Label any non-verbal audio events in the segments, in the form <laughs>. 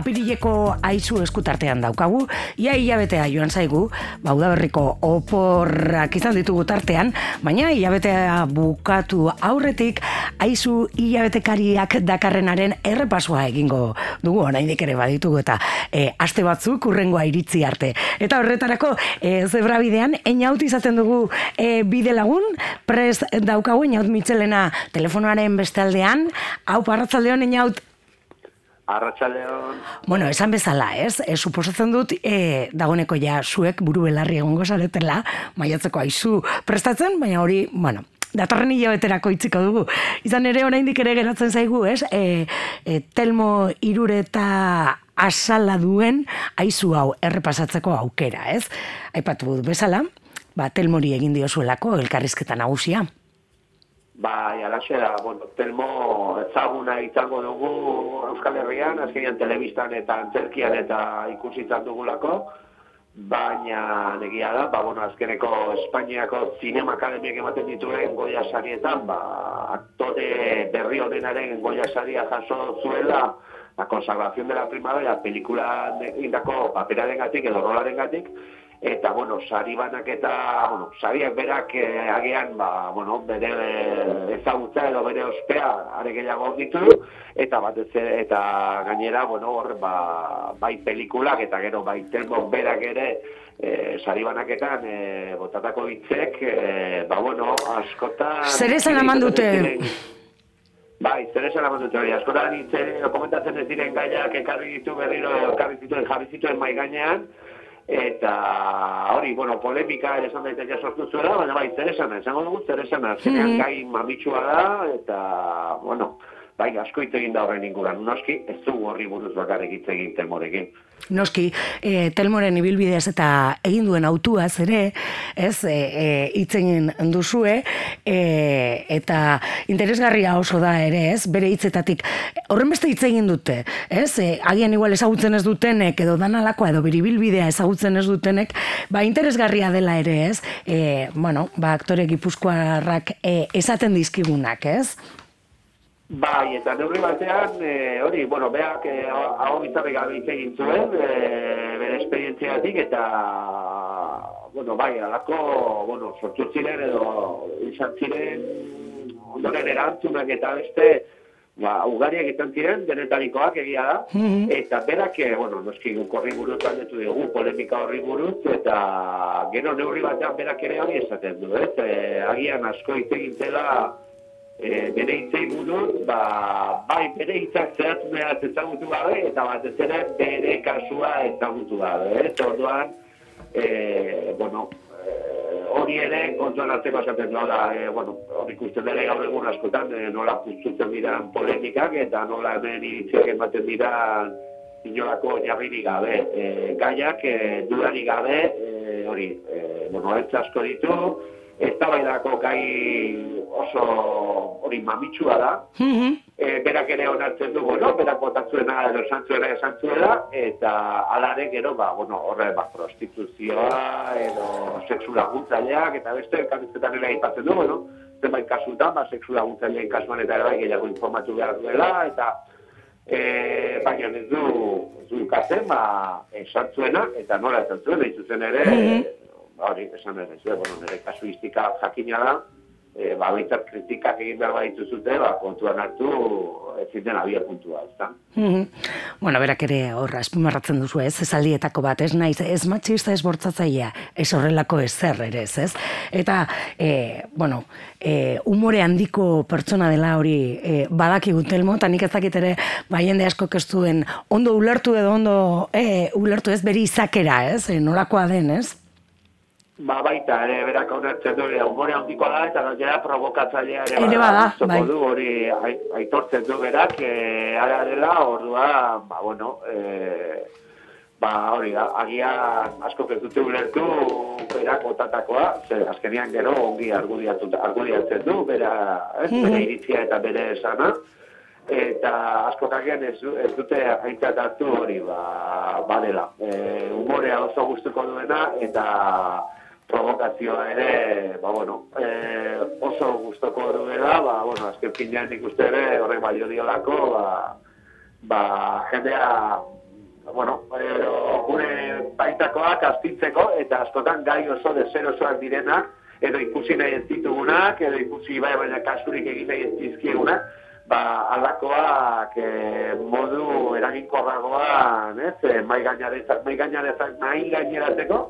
apirileko aizu eskutartean daukagu, ia hilabetea joan zaigu, bauda berriko oporrak izan ditugu tartean, baina hilabetea bukatu aurretik, aizu hilabetekariak dakarrenaren errepasua egingo dugu, oraindik ere baditugu eta e, aste batzuk urrengoa iritzi arte. Eta horretarako, e, zebra bidean, einaut izaten dugu e, bide lagun, pres daukagu, einaut mitzelena telefonoaren bestaldean, hau parratzaldeon einaut Arratxaldeon. Bueno, esan bezala, ez? E, suposatzen dut, e, dagoneko ja zuek buru belarri egongo zaretela, maiatzeko aizu prestatzen, baina hori, bueno, datorren hilabeterako itziko dugu. Izan ere, oraindik ere geratzen zaigu, ez? E, e, telmo irureta asala duen aizu hau errepasatzeko aukera, ez? Aipatu dut bezala, ba, telmori egin diozuelako elkarrizketa nagusia. Bai, alaxe da, bueno, telmo ezaguna izango dugu Euskal Herrian, azkenean telebistan eta antzerkian eta ikusitzat dugulako, baina negia da, ba, bueno, azkeneko Espainiako Zinema Akademiak ematen dituen goia sarietan, ba, aktore berri honenaren goia saria jaso zuela, la consagración de la primavera, pelikula indako paperaren gatik edo rolaren gatik, eta bueno, sari banak eta bueno, sariak berak eh, agian ba, bueno, bere ezagutza edo bere ospea are gehiago ditu eta batez eta gainera bueno, hor ba, bai pelikulak eta gero bai telmo berak ere eh sari banaketan eh botatako hitzek eh ba bueno, askota Zer esan eman dute? Bai, zer esan eman dute hori, askotan hitze komentatzen ez diren gaiak ekarri ditu berriro, ekarri zituen, jarri zituen mai gainean, eta hori, bueno, polemika ere esan daiteke sortu zuela, baina bai, zer esan, esango dugu zer esan, mm gai mamitsua da, eta, bueno, bai, asko hitz egin da horren inguran, noski, ez du horri buruz bakarrik hitz egin telmorekin. Noski, e, telmoren ibilbidez eta egin duen autuaz ere, ez, e, e, hitz egin duzue, e, eta interesgarria oso da ere, ez, bere hitzetatik, horren beste hitz egin dute, ez, e, agian igual ezagutzen ez dutenek, edo danalakoa, edo bere ibilbidea ezagutzen ez dutenek, ba, interesgarria dela ere, ez, e, bueno, ba, aktore gipuzkoarrak e, esaten dizkigunak, ez, Bai, eta neurri batean, e, hori, bueno, beak e, hau bizarri gabe egin zuen, e, bere esperientziatik, eta, bueno, bai, alako, bueno, sortu ziren edo izan ziren ondoren erantzunak eta beste, ba, ugariak izan ziren, denetarikoak egia da, Mhm. eta berak, e, bueno, noski horri buruz galdetu dugu, polemika horri buruz, eta gero neurri batean berak ere hori esaten du, ez? E, agian asko hitz egin zela, e, bere hitzei buruz, ba, bai bere hitzak zehatu behar ezagutu gabe, eta batez ere bere kasua ezagutu gabe, ez? Orduan, e, bueno, e, hori ere kontuan hartzeko esaten nola, e, bueno, hori ikusten dere gaur egun askotan, e, nola puztutzen diran polemikak, eta nola hemen iritziak ematen dira inolako jarririk gabe. E, gaiak, e, dudarik gabe, e, hori, e, bueno, ez asko ditu, eztabaidako gai oso hori mamitsua da, Mhm. e, berak ere onartzen du, bueno, berak botatzuena edo santzuela esan zuela, eta alare gero, ba, bueno, horre, ba, prostituzioa, edo sexu laguntzaileak, eta beste, elkarrizketan ere aipatzen du, bueno, zenbait kasutan, ba, sexu laguntzailean kasuan eta ere bai gehiago informatu behar duela, eta e, baina ez du, ez du ikatzen, ba, esan zuena, eta nola esan zuena, izuzen ere, Mhm. hori, esan ere, bueno, nire kasuistika jakina da, e, ba, behintzat kritikak egin behar baditu zute, ba, kontuan hartu ezin den abia puntua, ez da? Mhm. Bueno, berak ere horra espimarratzen duzu ez, esaldietako bat, ez naiz, ez matxista ez bortzatzailea, ez horrelako ezer ere ez, ez? Eta, e, bueno, e, umore handiko pertsona dela hori e, badakigu telmo, eta nik ez dakit ere, ba, jende asko ez duen ondo ulertu edo ondo e, ulertu ez beri izakera, ez? E, norakoa den, ez? Ba, baita, ere, berak onartzen du, umore handikoa da, eta gainera provokatzailea ere, Ere bada, gustuko bai. du, hori ai- aitortzen du berak, e, ara dela, ordua, ba, bueno, e, ba, hori da, agia asko ez dute ulertu berak botatakoa, ze azkenian gero ongi argudiatzen du, bera, ez, Mhm. bere iritzia eta bere esana, eta asko agian ez, ez dute aintzat hartu hori, ba, badela. E, umorea oso gustuko duena, eta provokazioa ere, ba, bueno, e, oso gustoko duela, ba, bueno, azken finean nik uste ere horrek balio diolako, ba, ba, jendea bueno, gure baitakoak astintzeko, eta askotan gai oso deserosoak direnak, edo ikusi nahi ez ditugunak, edo ikusi bai baina kasurik egin nahi ez dizkiegunak, ba, alakoak e, modu eraginko ragoan, ez, e, mai gainarezak, mai gainarezak, mai gaineratzeko,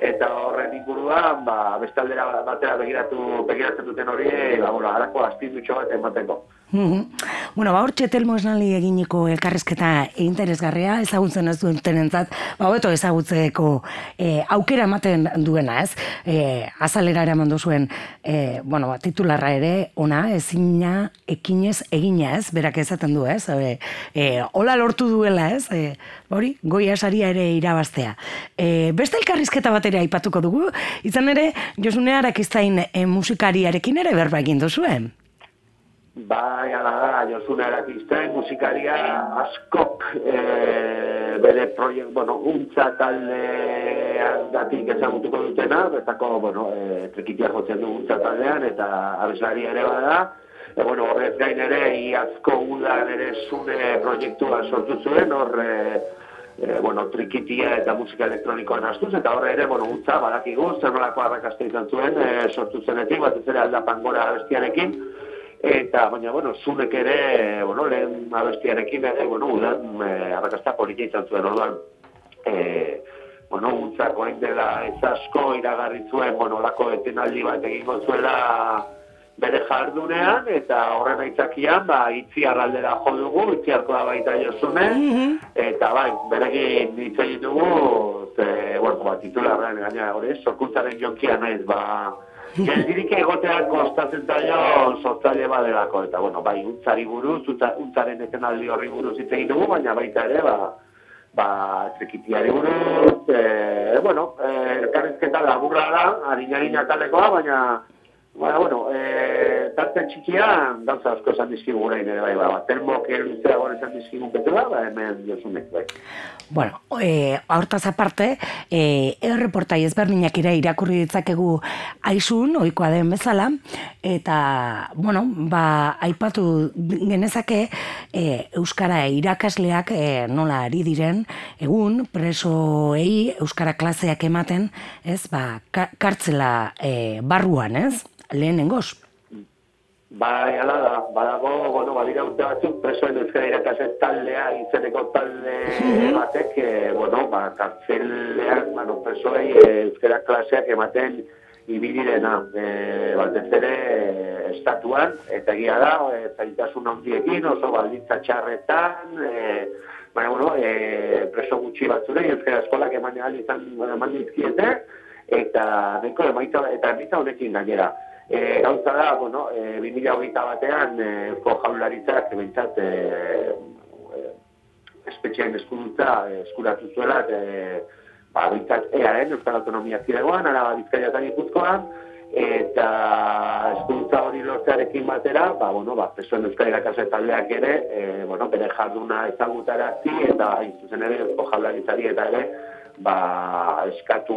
eta horren inguruan, ba, bestaldera batera begiratu, begiratzen duten hori, ba, bueno, alako astindutxo bat emateko. Bueno, ba, hortxe telmo esnali eginiko elkarrezketa interesgarria, ezagutzen ez duen tenentzat, ba, hobeto ezagutzeko e, aukera ematen duena, ez? E, azalera ere mandu zuen, e, bueno, ba, titularra ere, ona, ezina, ekinez, egina, ez? Berak ezaten du, ez? E, e, hola lortu duela, ez? E, hori, goi asaria ere irabaztea. E, beste elkarrizketa bat ere aipatuko dugu, izan ere, Josune Arakiztain e, musikariarekin ere berba egin duzuen. Bai, ala da, Josuna erakizten, musikaria askok e, bere proiekt, bueno, untza talde datik ezagutuko dutena, betako, bueno, e, trikitia jotzen du untza taldean, eta abeslari ere bada, e, bueno, horrez gain ere, iazko udan ere zune proiektua sortu zuen, horre, e, bueno, trikitia eta musika elektronikoan astuz, eta horre ere, bueno, untza, badakigu, zer nolako arrakazte izan zuen, e, sortu zenetik, bat ez ere aldapan gora bestiarekin, eta baina bueno, zunek ere, bueno, lehen abestiarekin ere, bueno, udan e, arrakasta politia izan zuen, orduan, e, bueno, untzako hain dela ez asko iragarri zuen, bueno, lako etenaldi bat egingo zuela bere jardunean, eta horren aitzakian, ba, itzi arraldera jo dugu, itzi da baita jozune, mm eta bai, berekin ditzain dugu, ze, bueno, ba, titularren gaina hori, sorkuntzaren jonkia naiz, ba, Geldirik egoteak kostatzen zailo sortzaile badelako, eta bueno, bai, untzari buruz, untzaren eten aldi horri buruz egin dugu, baina baita ere, ba, ba, trekitiari buruz, e, bueno, e, elkarrizketa laburra da, harinari natalekoa, baina, baina, bueno, e, tarte txikian, gauza asko esan dizkigu gure ere, bai, ba, termo, keruzera gore esan dizkigu betela, ba, hemen josunek, bai. Bueno, e, hortaz aparte, e, erreportai ezberdinak ira irakurri ditzakegu aizun, oikoa den bezala, eta, bueno, ba, aipatu genezake, e, Euskara irakasleak e, nola ari diren, egun, presoei Euskara klaseak ematen, ez, ba, kartzela e, barruan, ez, lehenengoz. Bai, ala da, badago, bueno, badira urte batzuk, presoen euskara irakasen taldea, izeneko talde batek, e, bueno, ba, kartzelean, bueno, presoei e, euskara klaseak ematen ibilirena, e, batez ere, estatuan, eta egia da, e, zaitasun handiekin, oso baldintza txarretan, e, baina, bueno, e, preso gutxi batzure, euskara eskolak eman izan eman dizkiete, eta neko emaita, eta emaita honekin gainera. E, gauza da, bueno, e, 2008 batean, e, ko jaularitzak, ebentzat, e, espetxean eskuduntza eskuratu zuela, e, ba, bintzat, earen, Euskal Autonomia Ziregoan, araba bizkaia eta ikuzkoan, eta eskuduntza hori lortzearekin batera, ba, bueno, ba, pesuen Euskal Irakase taldeak ere, e, bueno, bere jarduna ezagutarazi, eta hain zuzen ere, ko jaularitzari eta ere, ba, eskatu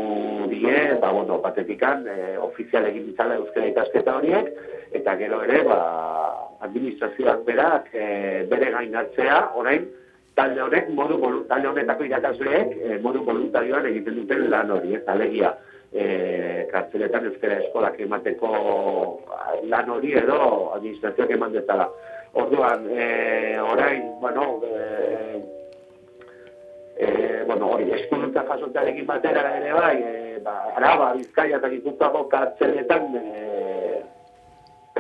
die, ba, bueno, batetikan, e, ofizial egin ditzala euskara ikasketa horiek, eta gero ere, ba, administrazioak berak e, bere gainatzea, orain, talde honek, modu, talde honetako irakasleek, e, modu voluntarioan egiten duten lan hori, ez, alegia, e, kartzeletan euskara eskolak emateko lan hori edo administrazioak eman dezala. Orduan, e, orain, bueno, e, e, bueno, hori, eskuduntza jasotzarekin batera ere bai, e, ba, araba, bizkaia eta gipuzkoako kartzeletan e,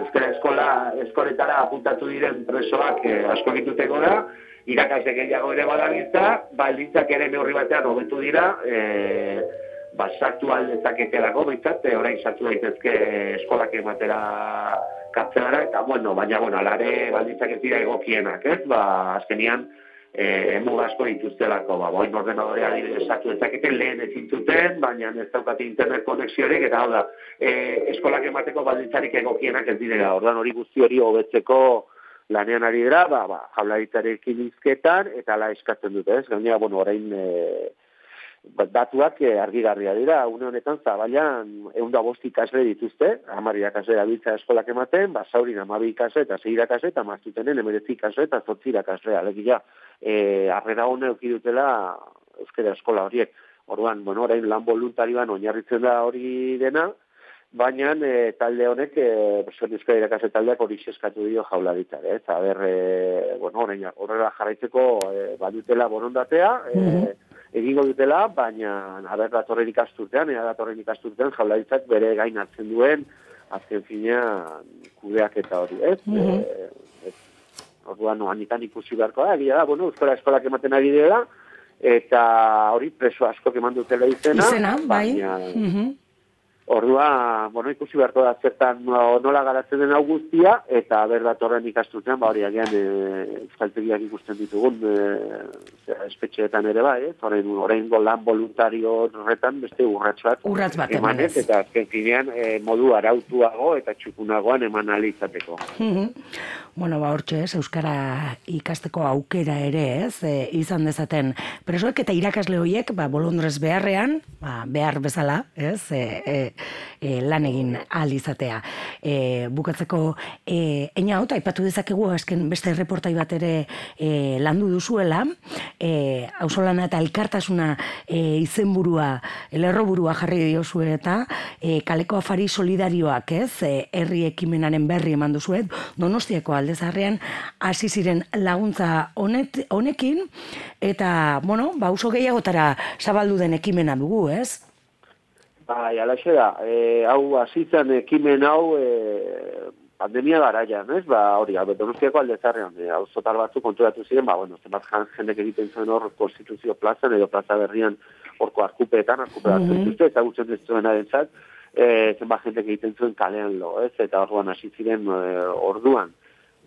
euskara eskola, eskoletara apuntatu diren presoak e, asko ditute gora, irakasek gehiago ere badabiltza, baldintzak ere neurri batean hobetu dira, e, ba, sartu aldezaketelako, bintzat, e, orain sartu daitezke eskolak ematera kartzelara, eta bueno, baina, bueno, alare baldintzak ez dira egokienak, ez, ba, azkenian, eh emu asko dituztelako. Ba orain ordenadorea esatu ezakete lehen ezin zuten baina ez daukate internet konexiorik eta hau da eh eskolak emateko baldintzarik egokienak ez direla. Ordan hori guzti hori hobetzeko lanean ari dira ba ba jaularitzarekin hizketan eta la eskatzen dute ez? Gainera bueno orain e, datuak e, argigarria dira, une honetan zabailan egun da bosti ikasle dituzte, amari ikasle abiltza eskolak ematen, ba, saurin amabi ikasle eta zeira ikasle, eta maztutenen emeretzi ikasle eta zotzira ikasle, alegia, e, arrera hone dutela euskera eskola horiek. Orduan, bueno, orain lan voluntarioan oinarritzen da hori dena, baina e, talde honek, e, euskara irakase taldeak hori eskatu dio jaularitza? Eh? ber, e, bueno, orain, horrela jarraitzeko e, badutela borondatea, e, egingo dutela, baina haber datorren ikasturtean, ea datorren ikasturtean jaularitzak bere gain hartzen duen azken fina kudeak eta hori, ez? Mm -hmm. e, Orduan, no, ikusi beharko da, egia da, bueno, euskara eskolak ematen ari dela, eta hori preso asko keman dutela izena. Izena, bai. Baina, mhm. Ordua, bueno, ikusi beharko da zertan nola garatzen den augustia, eta ber datorren ikastutzen, ba hori agian e, ikusten ditugun e, espetxeetan ere bai, eh? orain, orain lan voluntario horretan beste urratz bat. Urratz bat emanez. Eta azken finean e, modu arautuago eta txukunagoan eman alizateko. Mhm. bueno, ba hortxe ez, Euskara ikasteko aukera ere ez, e, izan dezaten presoek eta irakasle horiek, ba, bolondrez beharrean, ba, behar bezala, ez, e, e, e, lan egin ahal izatea. E, bukatzeko, e, eina hau, aipatu dezakegu, azken beste reportai bat ere e, landu duzuela, e, ausolana eta elkartasuna e, izenburua, lerroburua jarri diozu eta e, kaleko afari solidarioak, ez, herri ekimenaren berri eman duzuet, donostiako aldezarrean, hasi ziren laguntza honet, honekin, eta, bueno, ba, oso gehiagotara zabaldu den ekimena dugu, ez? Bai, alaxe da, e, hau azitzen ekimen hau e, pandemia garaian, ez? Ba, hori, albe, donostiako alde zarrean, e, hau zotar batzu konturatu ziren, ba, bueno, zenbat jendek egiten zuen hor konstituzio plazan edo plaza berrian horko arkupeetan, arkupe bat mm -hmm. eta gutzen ez zuen adentzat, e, zenbat jendek egiten zuen kalean lo, ez? Eta orduan hasi ziren e, orduan,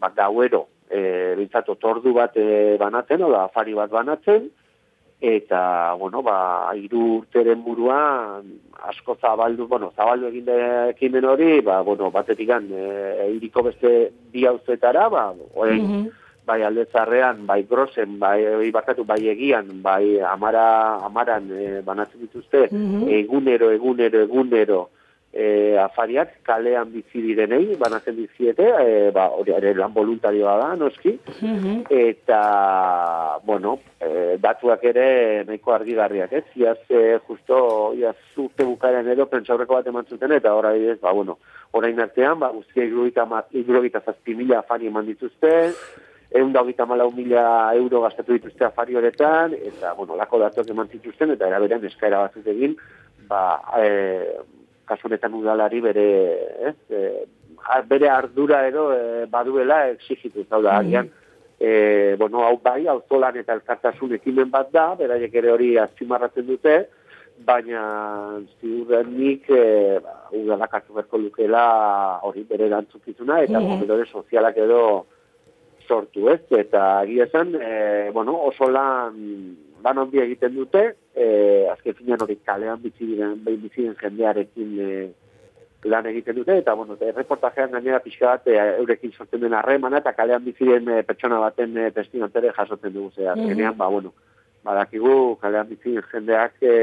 ba, gauero, e, bintzat, otordu bat e, banatzen, oda, afari bat banatzen, eta, bueno, ba, iru urteren buruan, asko zabaldu, bueno, zabaldu egin ekimen hori, ba, bueno, batetik gan, e, iriko beste bi hauzetara, ba, oen, mm -hmm. bai aldetzarrean, bai grosen, bai, bai, bai egian, bai amara, amaran e, banatzen dituzte, mm egunero, egunero, egunero, e, afariak kalean bizi direnei, banatzen diziete, e, ba, hori ere lan voluntarioa da, noski, mm eta, bueno, e, datuak ere nahiko argigarriak, ez? Iaz, e, justo, iaz, urte bukaren edo, pentsaurreko bat eman zuten, eta ora ez, ba, bueno, orain artean, ba, guztia igurogita zazpi mila afari eman dituzte, egun da hogeita malau mila euro gastatu dituzte afari horretan, eta, bueno, lako datuak eman zituzten, eta eraberean eskaera batzut egin, ba, e, kasunetan udalari bere, ez, e, bere ardura edo e, baduela exigitu, zau da, mm. e, bueno, hau bai, hau zolan eta elkartasun ekimen bat da, beraiek ere hori azpimarratzen dute, baina ziurrenik e, ba, udalak hartu berko lukela hori bere dantzukizuna, eta mm -hmm. sozialak edo sortu ez, eta agia esan, e, bueno, oso lan lan handi egiten dute, e, azken finean hori kalean bizi diren, behin bizi diren jendearekin e, lan egiten dute, eta bueno, reportajean gainera pixka bat e, eurekin sortzen den harremana, eta kalean bizi diren e, pertsona baten e, testinatere jasotzen dugu, ze azkenean, ba, bueno, badakigu kalean bizi jendeak e,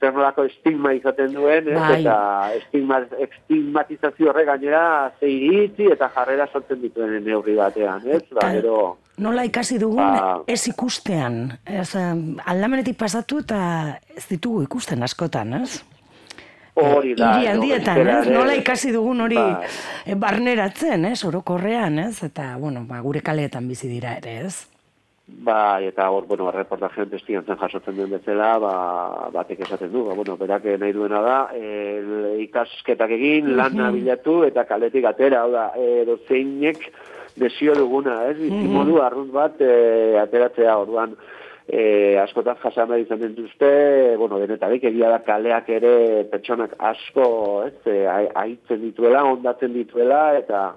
zer nolako estigma izaten duen, bai. eta estigma, estigmatizazio horre gainera zeiritzi eta jarrera sortzen dituen neurri batean, ez? Ba, gero, Nola ikasi dugun ba, ez ikustean, ez, aldamenetik pasatu eta ez ditugu ikusten askotan, ez? Hori da. Iri handietan, ez? Nola ikasi dugun hori ba. barneratzen, ez? Orokorrean, ez? Eta, bueno, ba, gure kaleetan bizi dira ere, ez? Ba, eta hor, bueno, reportajean testigan zen jasotzen duen bezala, ba, batek esaten du, ba, bueno, berak nahi duena da, e, ikasketak egin, lan bilatu eta kaletik atera, hau da, e, dozeinek desio duguna, ez? Mm -hmm. modu arrunt bat e, ateratzea orduan e, askotan jasan izan dituzte, bueno, denetarik egia da kaleak ere pertsonak asko, ez? E, aitzen dituela, ondatzen dituela eta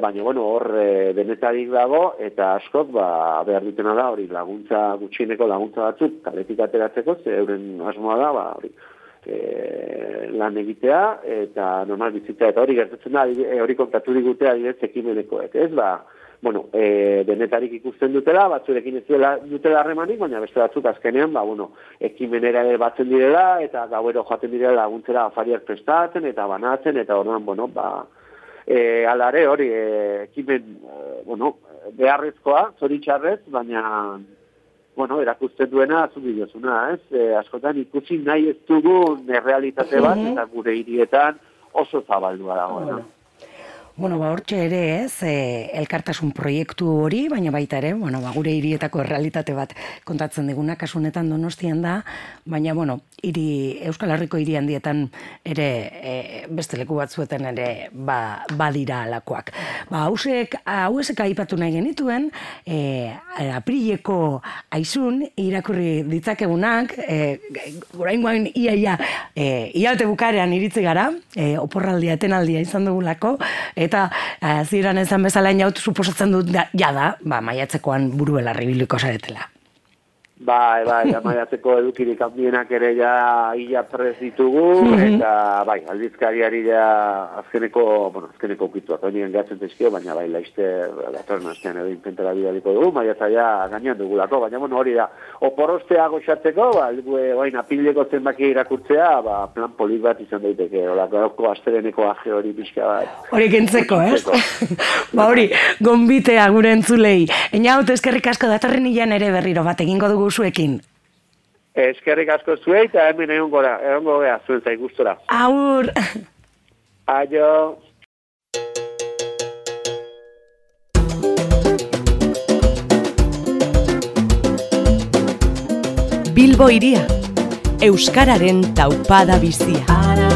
baina bueno, hor e, denetarik dago eta askok ba behar dutena da hori laguntza gutxieneko laguntza batzuk kaletik ateratzeko, ze euren asmoa da, ba hori e, lan egitea eta normal bizitza eta hori gertatzen da hori kontatu digute adibidez ekimenekoek, ez? Ba bueno, e, denetarik ikusten dutela, batzurekin ez dutela, dutela harremanik, baina beste batzuk azkenean, ba, bueno, ekimenera ere batzen direla, eta gauero joaten direla laguntzera afariak prestatzen, eta banatzen, eta orduan, bueno, ba, e, alare hori, e, ekimen, e, bueno, beharrezkoa, zoritxarrez, baina, bueno, erakusten duena, azundi diozuna, ez? E, askotan ikusi nahi ez dugun errealitate bat, eta gure hirietan oso zabaldua dago, Bueno, ba, hortxe ere ez, e, elkartasun proiektu hori, baina baita ere, bueno, ba, gure hirietako realitate bat kontatzen diguna, kasunetan donostian da, baina, bueno, hiri, Euskal Herriko hiri handietan ere e, beste leku batzuetan ere ba, badira alakoak. Ba, hausek, hauesek aipatu nahi genituen, e, aprileko aizun, irakurri ditzakegunak, e, guraingoan ia, ia, e, ialte bukarean iritzi gara, e, oporraldia, etenaldia izan dugulako, eta eh, ziren ezan bezala inaut suposatzen dut da, ba, maiatzekoan buruela ribiliko zaretela. Bai, bai, <laughs> amaiatzeko edukirik handienak ere ja ia prez ditugu, mhm. eta bai, aldizkariari ja azkeneko, bueno, azkeneko kitu, atonian gatzen tezkio, baina bai, laizte, datorren astean edo intentera bidaliko dugu, maiatza ja gainean dugulako, baina bueno, hori da, oporostea goxatzeko, ba, bain, apileko zenbaki irakurtzea, ba, plan polit bat izan daiteke, hola, goroko astereneko aje hori pixka bat. Hori kentzeko, eh? <laughs> ba, hori, gombitea gure entzulei. Ena, eskerrik asko datorren ilan ere berriro bat, egingo dugu zuekin. Eskerrik asko zuei eta hemen egon gora, egon gora, zuen zai gustora. Aur! Aio! Bilbo iria, Euskararen taupada bizia.